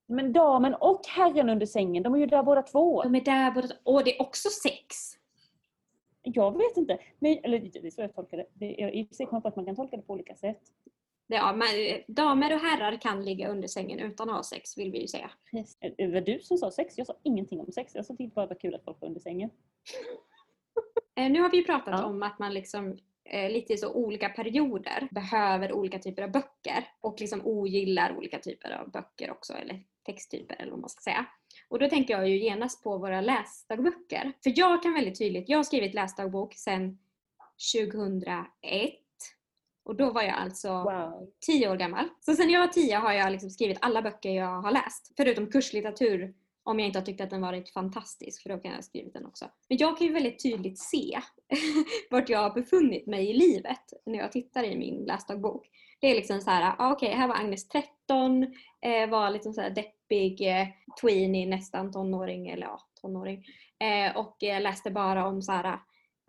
Men damen och herren under sängen, de är ju där båda två. De är där båda... Åh, det är också sex! Jag vet inte. Men, eller det är så jag tolkar det. det jag i och för sig kommer på att man kan tolka det på olika sätt. Ja, men, eh, damer och herrar kan ligga under sängen utan att ha sex, vill vi ju säga. Det var du som sa sex, jag sa ingenting om sex. Jag sa tyckte bara det var kul att folk var under sängen. Eh, Nu har vi ju pratat Ja. om att man liksom eh, lite i så olika perioder behöver olika typer av böcker och liksom ogillar olika typer av böcker också, eller texttyper eller vad man ska säga. Och då tänker jag ju genast på våra läsdagböcker. För jag kan väldigt tydligt, jag har skrivit läsdagbok sedan 2001 och då var jag alltså Wow. 10 år gammal. Så sen jag var 10 har jag liksom skrivit alla böcker jag har läst. Förutom kurslitteratur om jag inte har tyckt att den varit fantastisk, för då kan jag ha skrivit den också. Men jag kan ju väldigt tydligt se vart jag har befunnit mig i livet när jag tittar i min läsdagbok. Det är liksom så här, ah, okej, här var Agnes 13, eh, var liksom så här deppig eh, tweenie, nästan tonåring, eller ja, tonåring. Eh, och eh, läste bara om så här,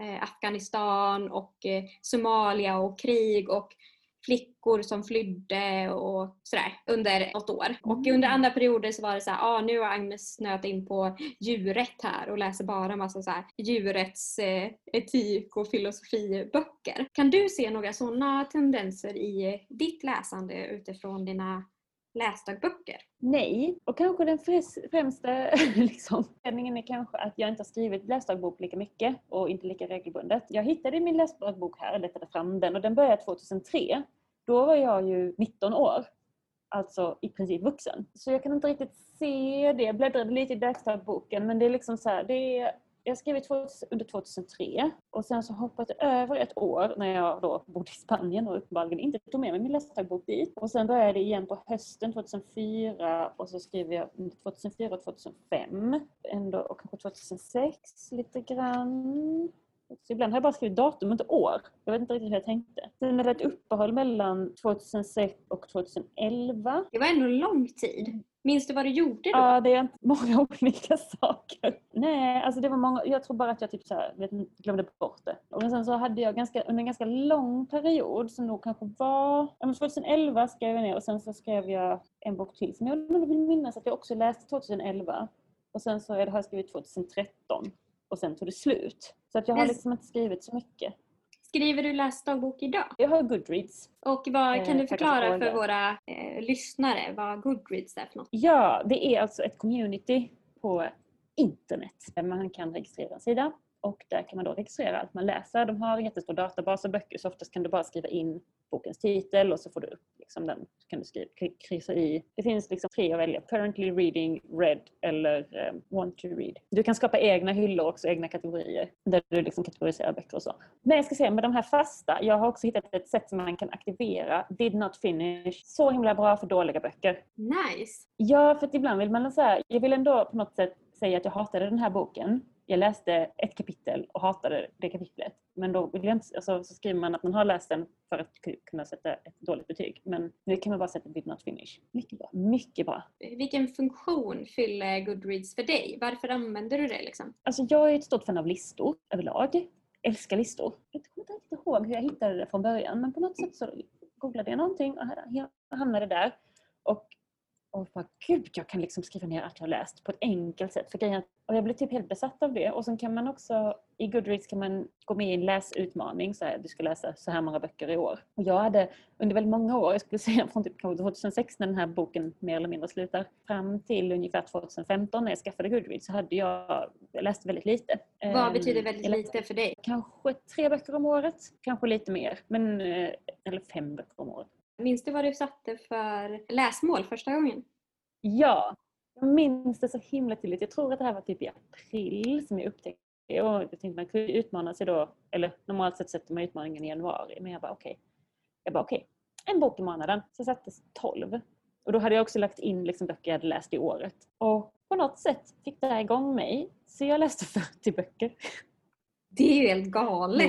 eh, Afghanistan och eh, Somalia och krig och flickor som flydde och sådär under något år. Och Mm. under andra perioder så var det så här, ah, nu har Agnes snöat in på djurrätt här och läser bara massa så här djurrätts eh, etik och filosofiböcker. Kan du se några sådana tendenser i ditt läsande utifrån dina läsdagböcker? Nej, och kanske den främsta liksom, anledningen är kanske att jag inte har skrivit läsdagbok lika mycket och inte lika regelbundet. Jag hittade min läsdagbok här, letade fram den och den började 2003. Då var jag ju 19 år, alltså i princip vuxen. Så jag kan inte riktigt se det. Jag bläddrade lite i läsdagboken men det är liksom så här, det är jag skrev under 2003 och sen så hoppade jag över ett år när jag då bodde i Spanien och uppenbarligen inte tog med mig min läsdagbok dit. Och sen började det igen på hösten 2004 och så skrev jag under 2004 och 2005 ändå, och kanske 2006 lite grann. Så ibland har jag bara skrivit datum, inte år. Jag vet inte riktigt hur jag tänkte. Sen är det ett uppehåll mellan 2006 och 2011. Det var ändå lång tid. Minns du vad du gjorde då? Ja, det är många olika saker. Nej, alltså det var många, jag tror bara att jag typ så här, vet, glömde bort det. Och sen så hade jag ganska, under en ganska lång period som nog kanske var, ja, men 2011 skrev jag ner och sen så skrev jag en bok till som jag vill minnas att jag också läste 2011. Och sen så har jag skrivit 2013 och sen tog det slut. Så att jag har liksom inte skrivit så mycket. Skriver du läsdagbok idag? Jag har Goodreads. Och vad, kan Eh, du tackar för förklara för våra eh, lyssnare vad Goodreads är för något? Ja, det är alltså ett community på internet man kan registrera en sida och där kan man då registrera allt man läser. De har en jättestor databas av böcker så oftast kan du bara skriva in bokens titel och så får du upp liksom den. Så kan du skriva, kry- kryssa i. Det finns liksom tre att välja. Currently reading, read eller um, want to read. Du kan skapa egna hyllor också, egna kategorier där du liksom kategoriserar böcker och så. Men jag ska säga med de här fasta, jag har också hittat ett sätt som man kan aktivera did not finish. Så himla bra för dåliga böcker. Nice! Ja, för att ibland vill man här, jag vill ändå på något sätt säga att jag hatade den här boken. Jag läste ett kapitel och hatade det kapitlet. Men då vill jag inte, alltså, så skriver man att man har läst den för att ku- kunna sätta ett dåligt betyg. Men nu kan man bara sätta did not finish. Mycket bra. Mycket bra. Vilken funktion fyller Goodreads för dig? Varför använder du det liksom? Alltså jag är ett stort fan av listor överlag. Älskar listor. Jag kommer inte riktigt ihåg hur jag hittade det från början men på något sätt så googlade jag någonting och hamnade där. Och, och bara gud, jag kan liksom skriva ner att jag har läst på ett enkelt sätt. För grejen, och jag blev typ helt besatt av det. Och sen kan man också, i Goodreads kan man gå med i en läsutmaning. Så här, du ska läsa så här många böcker i år. Och jag hade under väldigt många år, jag skulle säga från typ kanske 2006 när den här boken mer eller mindre slutar, fram till ungefär 2015 när jag skaffade Goodreads så hade jag, jag läste väldigt lite. Vad Ehm, betyder väldigt lite för dig? Kanske tre böcker om året, kanske lite mer. Men, eh, eller fem böcker om året. Minns du vad du satte för läsmål första gången? Ja, jag minns det så himla tydligt. Jag tror att det här var typ i april som jag upptäckte det. Och jag tänkte man kunde utmana sig då, eller normalt sett sätter man utmaningen i januari. Men jag bara okej. Jag bara okej, en bok i månaden. Så jag satte 12. Och då hade jag också lagt in liksom böcker jag hade läst i året. Och på något sätt fick det här igång mig. Så jag läste 40 böcker. Det är ju helt galet!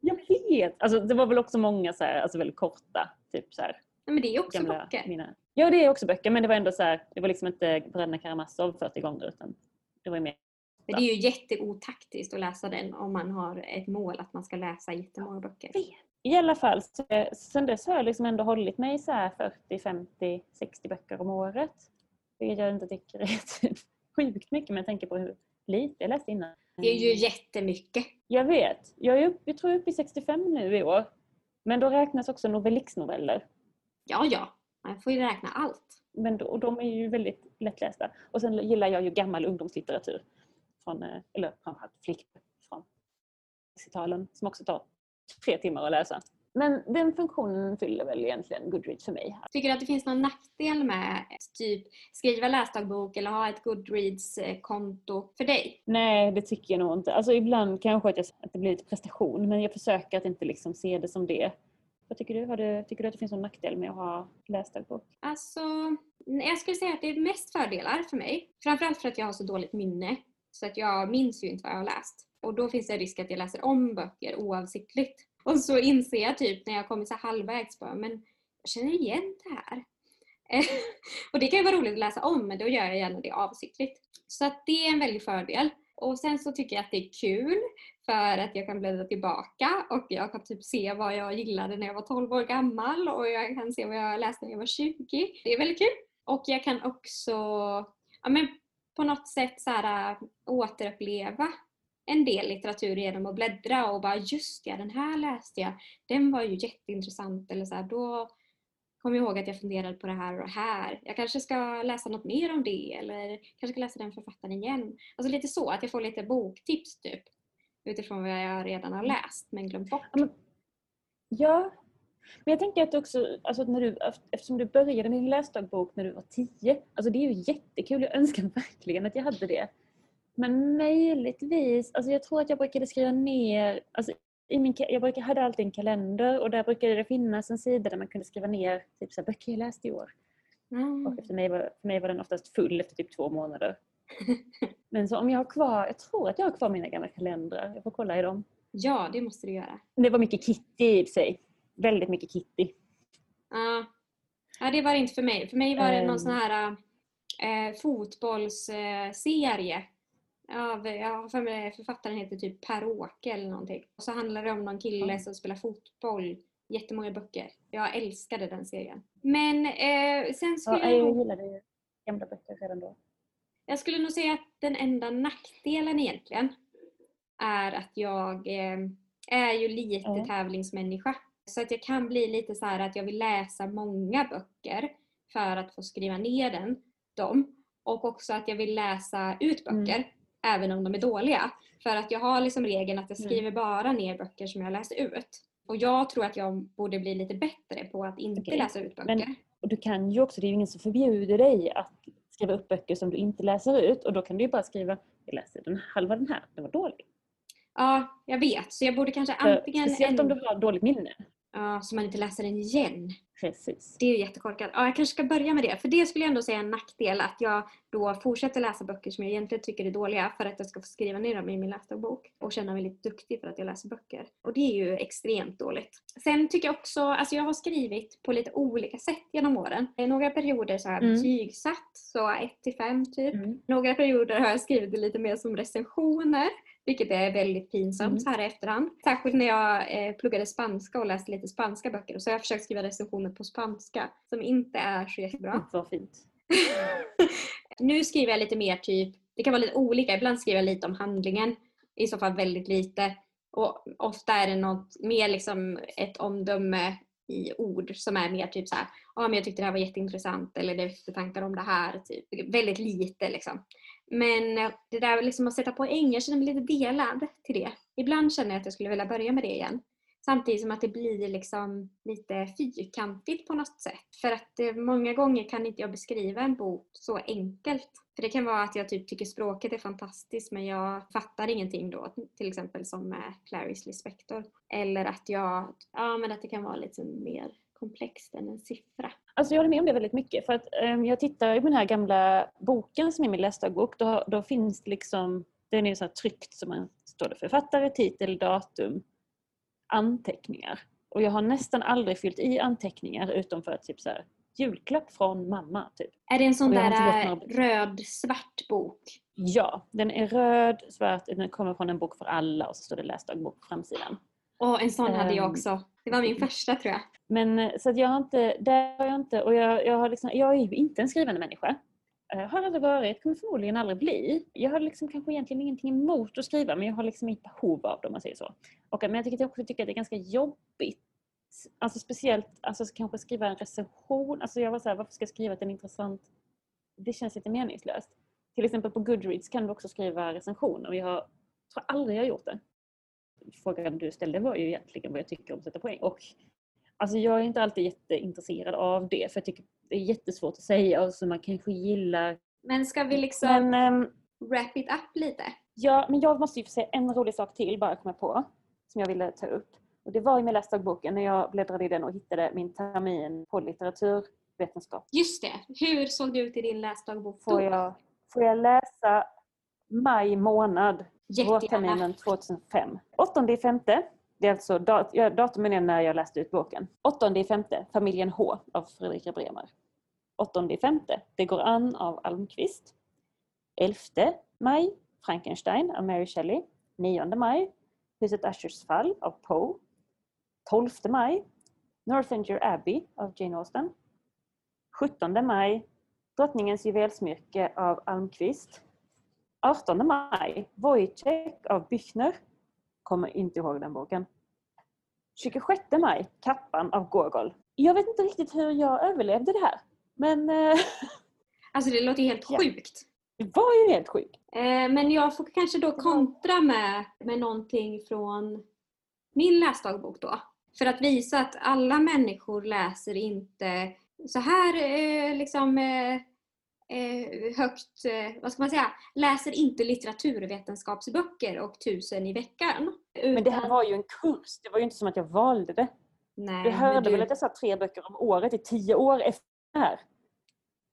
Jag vet! Alltså det var väl också många så här, alltså väldigt korta. Typ så här, men det är också gamla böcker. mina... Ja, det är också böcker, men det var ändå så här, det var liksom inte Bröderna Karamazov 40 gånger utan det var ju mer Men det är ju jätteotaktiskt att läsa den om man har ett mål att man ska läsa jättemånga böcker. I alla fall, så, sen dess har jag liksom ändå hållit mig så här 40, 50, 60 böcker om året. Vilket jag inte tycker är typ sjukt mycket med tanke på hur lite jag läste innan. Det är ju jättemycket. Jag vet. Jag, är upp, jag tror jag är uppe i 65 nu i år. Men då räknas också Novellix-noveller. Ja, ja. Man får ju räkna allt. Men då, och de är ju väldigt lättlästa. Och sen gillar jag ju gammal ungdomslitteratur. Från, eh, eller framförallt flickböcker från 60-talen som också tar tre timmar att läsa. Men den funktionen fyller väl egentligen Goodreads för mig. Tycker du att det finns någon nackdel med typ skriva läsdagbok eller ha ett Goodreads-konto för dig? Nej, det tycker jag nog inte. Alltså ibland kanske att, jag, att det blir lite prestation men jag försöker att inte liksom se det som det. Vad tycker du? Har du? Tycker du att det finns någon nackdel med att ha läsdagbok? Alltså, jag skulle säga att det är mest fördelar för mig. Framförallt för att jag har så dåligt minne. Så att jag minns ju inte vad jag har läst. Och då finns det risk att jag läser om böcker oavsiktligt. Och så inser jag typ när jag kommit så halvvägs bara, men jag känner igen det här. och det kan ju vara roligt att läsa om men då gör jag gärna det avsiktligt. Så att det är en väldig fördel. Och sen så tycker jag att det är kul för att jag kan bläddra tillbaka och jag kan typ se vad jag gillade när jag var 12 år gammal och jag kan se vad jag läste när jag var 20. Det är väldigt kul. Och jag kan också ja, men på något sätt så här, äh, återuppleva en del litteratur genom att bläddra och bara just ja, den här läste jag. Den var ju jätteintressant. Eller så här, då kom jag ihåg att jag funderade på det här och det här. Jag kanske ska läsa något mer om det eller kanske ska läsa den författaren igen. Alltså lite så, att jag får lite boktips typ. Utifrån vad jag redan har läst men glömt bort. Ja, men jag tänker att också, alltså när du, eftersom du började med din läsdagbok när du var tio, alltså det är ju jättekul, jag önskar verkligen att jag hade det. Men möjligtvis, alltså jag tror att jag brukade skriva ner, alltså i min, jag brukade, hade alltid en kalender och där brukade det finnas en sida där man kunde skriva ner typ så böcker jag läste i år. Mm. Och efter mig var, för mig var den oftast full efter typ två månader. Men så om jag har kvar, jag tror att jag har kvar mina gamla kalendrar. Jag får kolla i dem. Ja, det måste du göra. Det var mycket Kitty i sig. Väldigt mycket Kitty. Ja. ja, det var det inte för mig. För mig var det um. någon sån här äh, fotbollsserie av, jag har för mig författaren heter typ Per-Åke eller någonting. Och så handlar det om någon kille som spelar fotboll. Jättemånga böcker. Jag älskade den serien. Men eh, sen skulle ja, jag... gillade gamla böcker redan då. Jag skulle nog säga att den enda nackdelen egentligen är att jag eh, är ju lite mm. tävlingsmänniska. Så att jag kan bli lite så att jag vill läsa många böcker för att få skriva ner den, dem. Och också att jag vill läsa ut böcker. Mm även om de är dåliga. För att jag har liksom regeln att jag mm. skriver bara ner böcker som jag läst ut. Och jag tror att jag borde bli lite bättre på att inte okay. läsa ut böcker. Men, och du kan ju också, det är ju ingen som förbjuder dig att skriva upp böcker som du inte läser ut och då kan du ju bara skriva, jag läser den halva den här, den var dålig. Ja, jag vet. Så jag borde kanske antingen... Speciellt om du har dåligt minne. Ja, så man inte läser den igen. Precis. Det är ju jättekorkat. Ja, jag kanske ska börja med det. För det skulle jag ändå säga är en nackdel. Att jag då fortsätter läsa böcker som jag egentligen tycker är dåliga för att jag ska få skriva ner dem i min läsdagbok. Och känna mig lite duktig för att jag läser böcker. Och det är ju extremt dåligt. Sen tycker jag också, alltså jag har skrivit på lite olika sätt genom åren. I några perioder så har jag mm. betygsatt, så 1 till 5 typ. Mm. Några perioder har jag skrivit lite mer som recensioner. Vilket är väldigt pinsamt mm. så här i efterhand. Särskilt när jag eh, pluggade spanska och läste lite spanska böcker. Och så har jag försökt skriva recensioner på spanska som inte är så jättebra. Så fint. nu skriver jag lite mer typ, det kan vara lite olika. Ibland skriver jag lite om handlingen. I så fall väldigt lite. Och ofta är det något mer liksom ett omdöme i ord som är mer typ så ja ah, men jag tyckte det här var jätteintressant eller det är tankar om det här. Typ. Väldigt lite liksom. Men eh, det där liksom att sätta poäng, jag känner mig lite delad till det. Ibland känner jag att jag skulle vilja börja med det igen. Samtidigt som att det blir liksom lite fyrkantigt på något sätt. För att eh, många gånger kan inte jag beskriva en bok så enkelt. För det kan vara att jag typ tycker språket är fantastiskt men jag fattar ingenting då. Till exempel som med Clarice Lispector. Eller att jag, ja men att det kan vara lite mer komplext än en siffra. Alltså jag håller med om det väldigt mycket. För att um, jag tittar på den här gamla boken som är min läsdagbok. Då, då finns det liksom, den är så här tryckt som man står det författare, titel, datum, anteckningar. Och jag har nästan aldrig fyllt i anteckningar utom för att typ så här, julklapp från mamma. Typ. Är det en sån där äh, röd-svart bok? Ja, den är röd, svart, den kommer från en bok för alla och så står det läsdagbok på framsidan. Åh, en sån hade jag Ehm. också. Det var min första tror jag. Men eh, så att jag har inte, där har jag inte, och jag, jag, har liksom, jag är ju inte en skrivande människa. Jag har aldrig varit, kommer förmodligen aldrig bli. Jag har liksom kanske egentligen ingenting emot att skriva men jag har liksom inget behov av det om man säger så. Och, men jag tycker också tycker att det är ganska jobbigt. Alltså speciellt, alltså kanske skriva en recension. Alltså jag var såhär, varför ska jag skriva att den är intressant? Det känns lite meningslöst. Till exempel på Goodreads kan du också skriva recensioner och jag har, tror aldrig jag har gjort det. Frågan du ställde var ju egentligen vad jag tycker om att sätta poäng. Och Alltså jag är inte alltid jätteintresserad av det för jag tycker det är jättesvårt att säga och så man kanske gillar... Men ska vi liksom Men, ehm, wrap it up lite? ja, men jag måste ju få säga en rolig sak till bara komma på som jag ville ta upp. Och det var ju med läsdagboken när jag bläddrade i den och hittade min termin på litteraturvetenskap. Just det. Hur såg det ut i din läsdagbok då? Får jag, får jag läsa maj månad vårterminen 2005. 8 i femte, det är alltså dat- ja, datumen är när jag läste ut boken. 8 i femte, Familjen H av Fredrika Bremer. 8 i femte, Det går an av Almqvist. 11 maj, Frankenstein av Mary Shelley. 9 maj, Huset Ushers fall av Poe. 12 maj, Northanger Abbey av Jane Austen. 17 maj, Drottningens juvelsmycke av Almqvist. 18 maj, Wojciech av Büchner. Kommer inte ihåg den boken. 26 maj, Kappan av Gogol. Jag vet inte riktigt hur jag överlevde det här. Men eh, Alltså det låter ju helt Ja. sjukt. det var ju helt sjukt. Eh, men jag får kanske då kontra med, med någonting från min läsdagbok då. För att visa att alla människor läser inte så här eh, liksom eh, eh, högt, eh, vad ska man säga, läser inte litteraturvetenskapsböcker och tusen i veckan. Men det här Utan- var ju en kurs. Det var ju inte som att jag valde det. Nej, Du men hörde du- väl att jag sa tre böcker om året i tio år efter det här?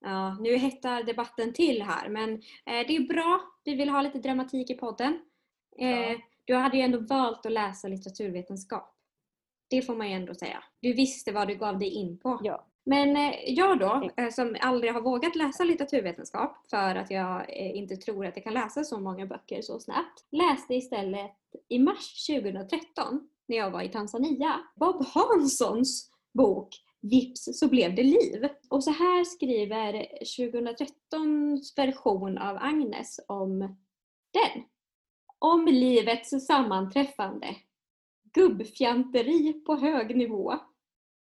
Ja, nu hettar debatten till här men eh, det är bra. Vi vill ha lite dramatik i podden. Eh, Ja. Du hade ju ändå valt att läsa litteraturvetenskap. Det får man ju ändå säga. Du visste vad du gav dig in på. Ja. Men eh, jag då, eh, som aldrig har vågat läsa litteraturvetenskap för att jag eh, inte tror att jag kan läsa så många böcker så snabbt, läste istället i mars 2013, när jag var i Tanzania, Bob Hanssons bok Vips så blev det liv. Och så här skriver 2013s version av Agnes om den. Om livets sammanträffande. Gubbfjanteri på hög nivå.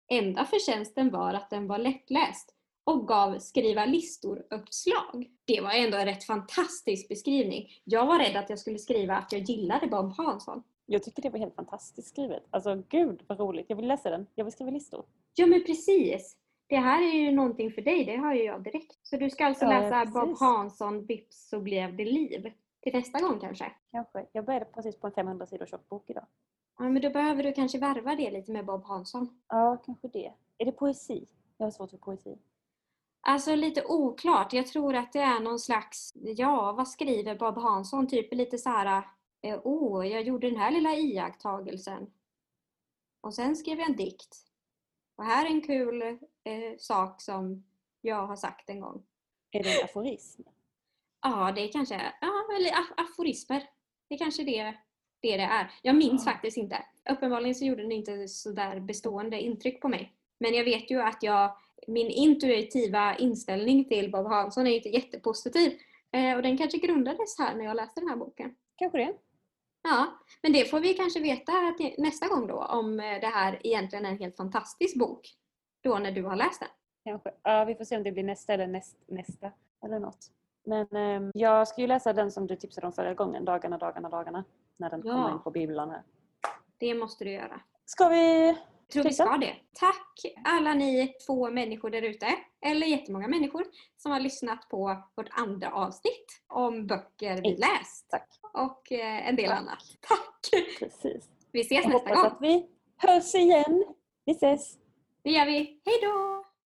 Enda förtjänsten var att den var lättläst och gav skriva listor-uppslag. Det var ändå en rätt fantastisk beskrivning. Jag var rädd att jag skulle skriva att jag gillade Bob Hansson. Jag tycker det var helt fantastiskt skrivet. Alltså gud vad roligt. Jag vill läsa den. Jag vill skriva listor. Ja men precis! Det här är ju någonting för dig, det har ju jag direkt. Så du ska alltså Ja, läsa Bob precis. Hansson, Vips så blev det liv. Till nästa gång kanske? Kanske. Jag började precis på en 500 sidor tjock bok idag. Ja men då behöver du kanske värva det lite med Bob Hansson. Ja, kanske det. Är det poesi? Jag har svårt för poesi. Alltså lite oklart. Jag tror att det är någon slags, ja vad skriver Bob Hansson? Typ lite så här, eh, åh jag gjorde den här lilla iakttagelsen. Och sen skrev jag en dikt. Och här är en kul eh, sak som jag har sagt en gång. Är det en aforism? Ja, det är kanske, ja eller af- aforismer. Det är kanske det det, det är. Jag minns faktiskt inte. Uppenbarligen så gjorde den inte så där bestående intryck på mig. Men jag vet ju att jag, min intuitiva inställning till Bob Hansson är inte jättepositiv. Eh, och den kanske grundades här när jag läste den här boken. Kanske det. Ja, men det får vi kanske veta nästa gång då om eh, det här egentligen är en helt fantastisk bok. Då när du har läst den. Kanske. Ja, vi får se om det blir nästa eller näst, nästa. Eller något. Men ehm, jag ska ju läsa den som du tipsade om förra gången. Dagarna, dagarna, dagarna. När den Ja. kommer in på bibeln här. Det måste du göra. Ska vi... Jag tror vi ska det. Tack alla ni två människor där ute, eller jättemånga människor, som har lyssnat på vårt andra avsnitt om böcker vi Hej. läst Tack. och eh, en del Tack. annat. Tack! Precis. Vi ses Jag nästa hoppas gång. att vi hörs igen. Vi ses. Det gör vi. Hej då!